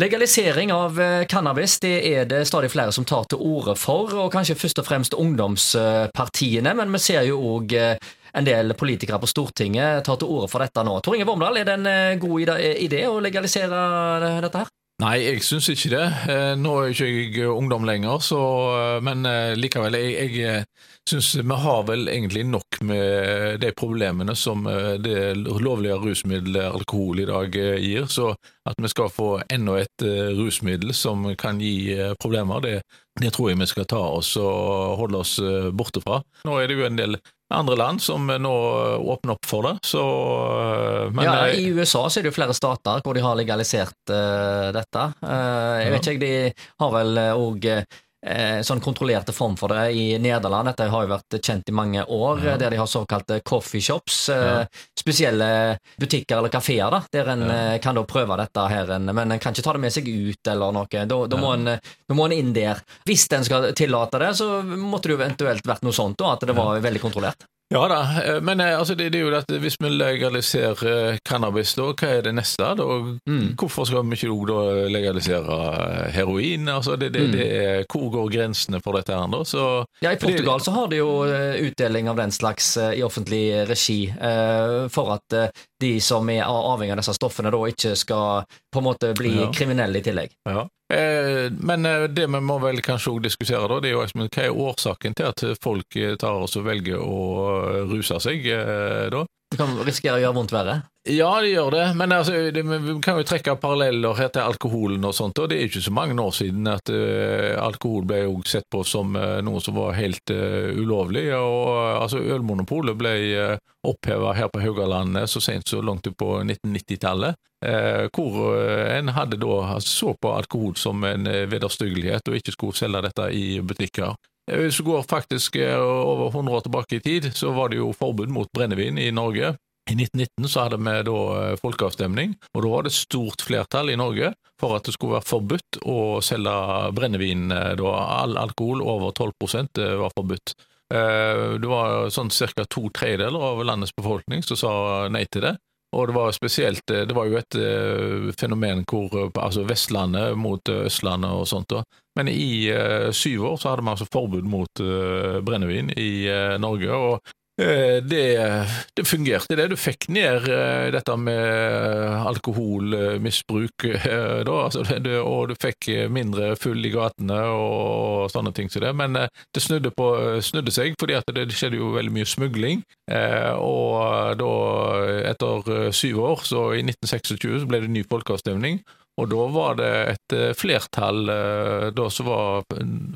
Legalisering av eh, cannabis det er det stadig flere som tar til orde for, og kanskje først og fremst ungdomspartiene. Men vi ser jo òg en del politikere på Stortinget tar til orde for dette nå. Tor Inge Vormdal, er det en god idé å legalisere dette her? Nei, jeg syns ikke det. Eh, nå er ikke jeg ungdom lenger, så, eh, men eh, likevel. Jeg, jeg syns vi har vel egentlig nok med de problemene som det lovlige rusmiddelet alkohol i dag gir. Så at vi skal få enda et rusmiddel som kan gi problemer, det, det tror jeg vi skal ta oss og holde oss borte fra. Nå er det jo en del andre land som nå åpner opp for det. Så, eh, men, ja, I USA så er det jo flere stater hvor de har legalisert uh, dette. Uh, jeg vet ikke, de har vel òg uh, eh, sånn kontrollerte form for det i Nederland. Dette har jo vært kjent i mange år, ja. der de har såkalte coffeeshops. Eh, ja. Spesielle butikker eller kafeer, der en ja. Eh, kan da prøve dette her, men en kan ikke ta det med seg ut eller noe. Da, da, må, en, da må en inn der. Hvis en skal tillate det, så måtte det jo eventuelt vært noe sånt, da, at det var veldig kontrollert. Ja da, eh, men eh, altså, det, det, er jo dette, hvis vi legaliserer eh, cannabis, da, hva er det neste? Da? Mm. Hvorfor skal vi ikke da legalisere heroin? Altså, det, det, mm. hvor går grensene for dette her? Da? Så, ja, I Portugal så har de jo utdeling av den slags i offentlig regi, for at de som er avhengig av disse stoffene, da ikke skal på en måte bli ja. kriminelle i tillegg. Ja. Eh, men eh, det vi må vel kanskje også diskutere, da, det er jo hva er årsaken til at folk tar og velger å ruse seg da? Det kan risikere å gjøre vondt verre? Ja, det gjør det. Men altså, det, vi kan jo trekke paralleller her til alkoholen og sånt. og Det er ikke så mange år siden at uh, alkohol ble jo sett på som uh, noe som var helt uh, ulovlig. og altså Ølmonopolet ble uh, oppheva her på Haugalandet så sent så langt ut på 1990-tallet. hvor en hadde da altså, så på alkohol som en vederstyggelighet og ikke skulle selge dette i butikker. Hvis du går faktisk over 100 år tilbake i tid, så var det jo forbud mot brennevin i Norge. I 1919 så hadde vi da eh, folkeavstemning, og da var det stort flertall i Norge for at det skulle være forbudt å selge brennevin. Eh, da all alkohol over 12 eh, var forbudt. Det var sånn ca. to tredjedeler av landets befolkning som sa nei til det. Og det var spesielt Det var jo et fenomen hvor altså Vestlandet mot Østlandet og sånt. da. Men i syv år så hadde man altså forbud mot brennevin i Norge. og Eh, det, det, fungerte, det. Du fikk ned eh, dette med alkoholmisbruk, eh, da, altså og du fikk mindre full i gatene og sånne ting som det. Men det snudde, på, snudde seg, fordi det skjedde jo veldig mye smugling. Og da, etter syv år, så i 1926, så ble det ny folkeavstemning. Og da var det et eh, flertall eh, da som var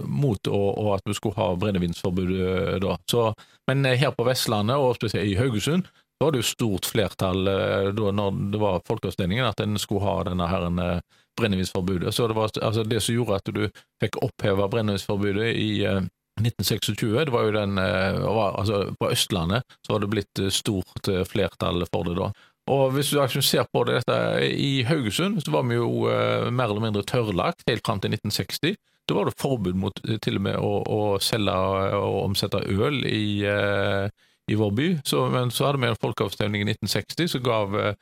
mot å, å at vi skulle ha brennevinsforbud eh, da. Så, men her på Vestlandet, og spesielt i Haugesund, så var det jo stort flertall da når det var folkeavstemningen at en skulle ha denne herren brennevinsforbudet. Så det var altså det som gjorde at du fikk oppheva brennevinsforbudet i 1926, det var jo den altså På Østlandet så var det blitt stort flertall for det da. Og hvis du ser på det, dette I Haugesund så var vi jo eh, mer eller mindre tørrlagt helt fram til 1960. Da var det forbud mot eh, til og med å, å selge og omsette øl i, eh, i vår by. Så, men så hadde vi en folkeavstemning i 1960 som gav uh,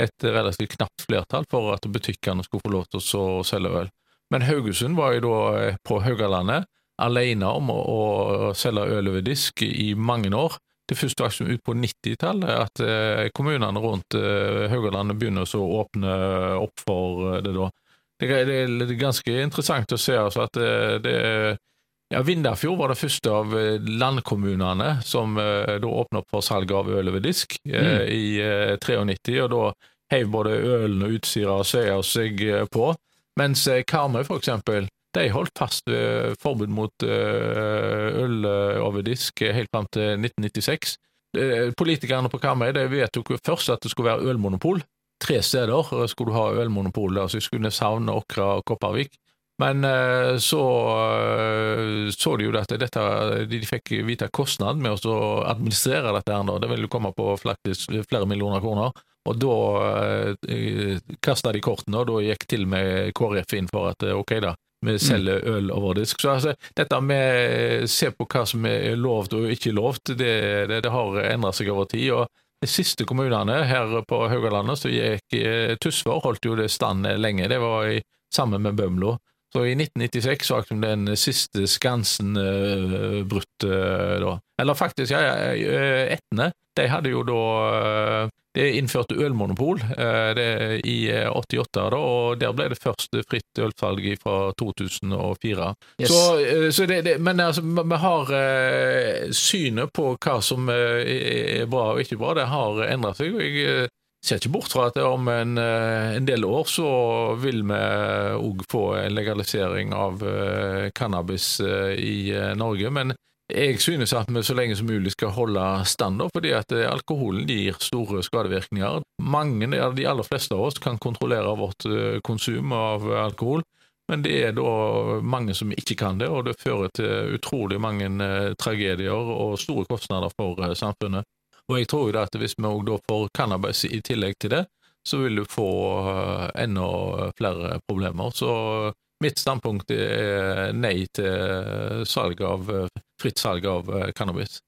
et relativt knapt flertall for at butikkene skulle få lov til å selge øl. Men Haugesund var jo da på Haugalandet alene om å, å selge øl over disk i mange år. Det første først faktisk ut på 90-tallet at eh, kommunene rundt eh, Haugalandet begynner å åpne opp for eh, det da. Det er ganske interessant å se altså, at det ja, Vindafjord var det første av landkommunene som da åpna opp for salg av øl over disk mm. i 93, og da heiv både ølen og Utsira og Søya seg på, mens Karmøy for eksempel de holdt fast ved forbud mot eh, øl eh, over disk helt fram til 1996. Politikerne på Karmøy vedtok først at det skulle være ølmonopol. Tre steder skulle du ha ølmonopol, altså skulle savne Åkra og Kopervik. Men eh, så så de jo at dette, de fikk vite kostnaden med å administrere dette. her, Det ville komme på flere millioner kroner. Og da eh, kasta de kortene, og da gikk til med KrF inn for at ok, da, vi selger mm. øl over disk. Så altså, dette med å se på hva som er lovt og ikke lovt, det, det, det har endret seg over tid. og de siste kommunene her på Haugalandet så gikk eh, Tysvær holdt jo det stand lenge. Det var i sammen med Bømlo. Så i 1996 så var den siste skansen uh, brutt uh, da. Eller faktisk, ja, ja Etne, de hadde jo da det innførte ølmonopol det i 88, da, og der ble det først fritt ølsalg fra 2004. Yes. Så, så det, det, men altså, vi har synet på hva som er bra og ikke bra, det har endret seg. og jeg ser ikke bort fra at om en, eh, en del år så vil vi òg få en legalisering av cannabis i Norge. Men jeg synes at vi så lenge som mulig skal holde standard, fordi at alkoholen gir store skadevirkninger. Mange, de aller fleste av oss kan kontrollere vårt konsum av alkohol, men det er da mange som ikke kan det, og det fører til utrolig mange tragedier og store kostnader for samfunnet. Og jeg tror jo at hvis vi òg da får cannabis i tillegg til det, så vil du få eh, enda flere problemer. Så mitt standpunkt er nei til salg av, fritt salg av eh, cannabis.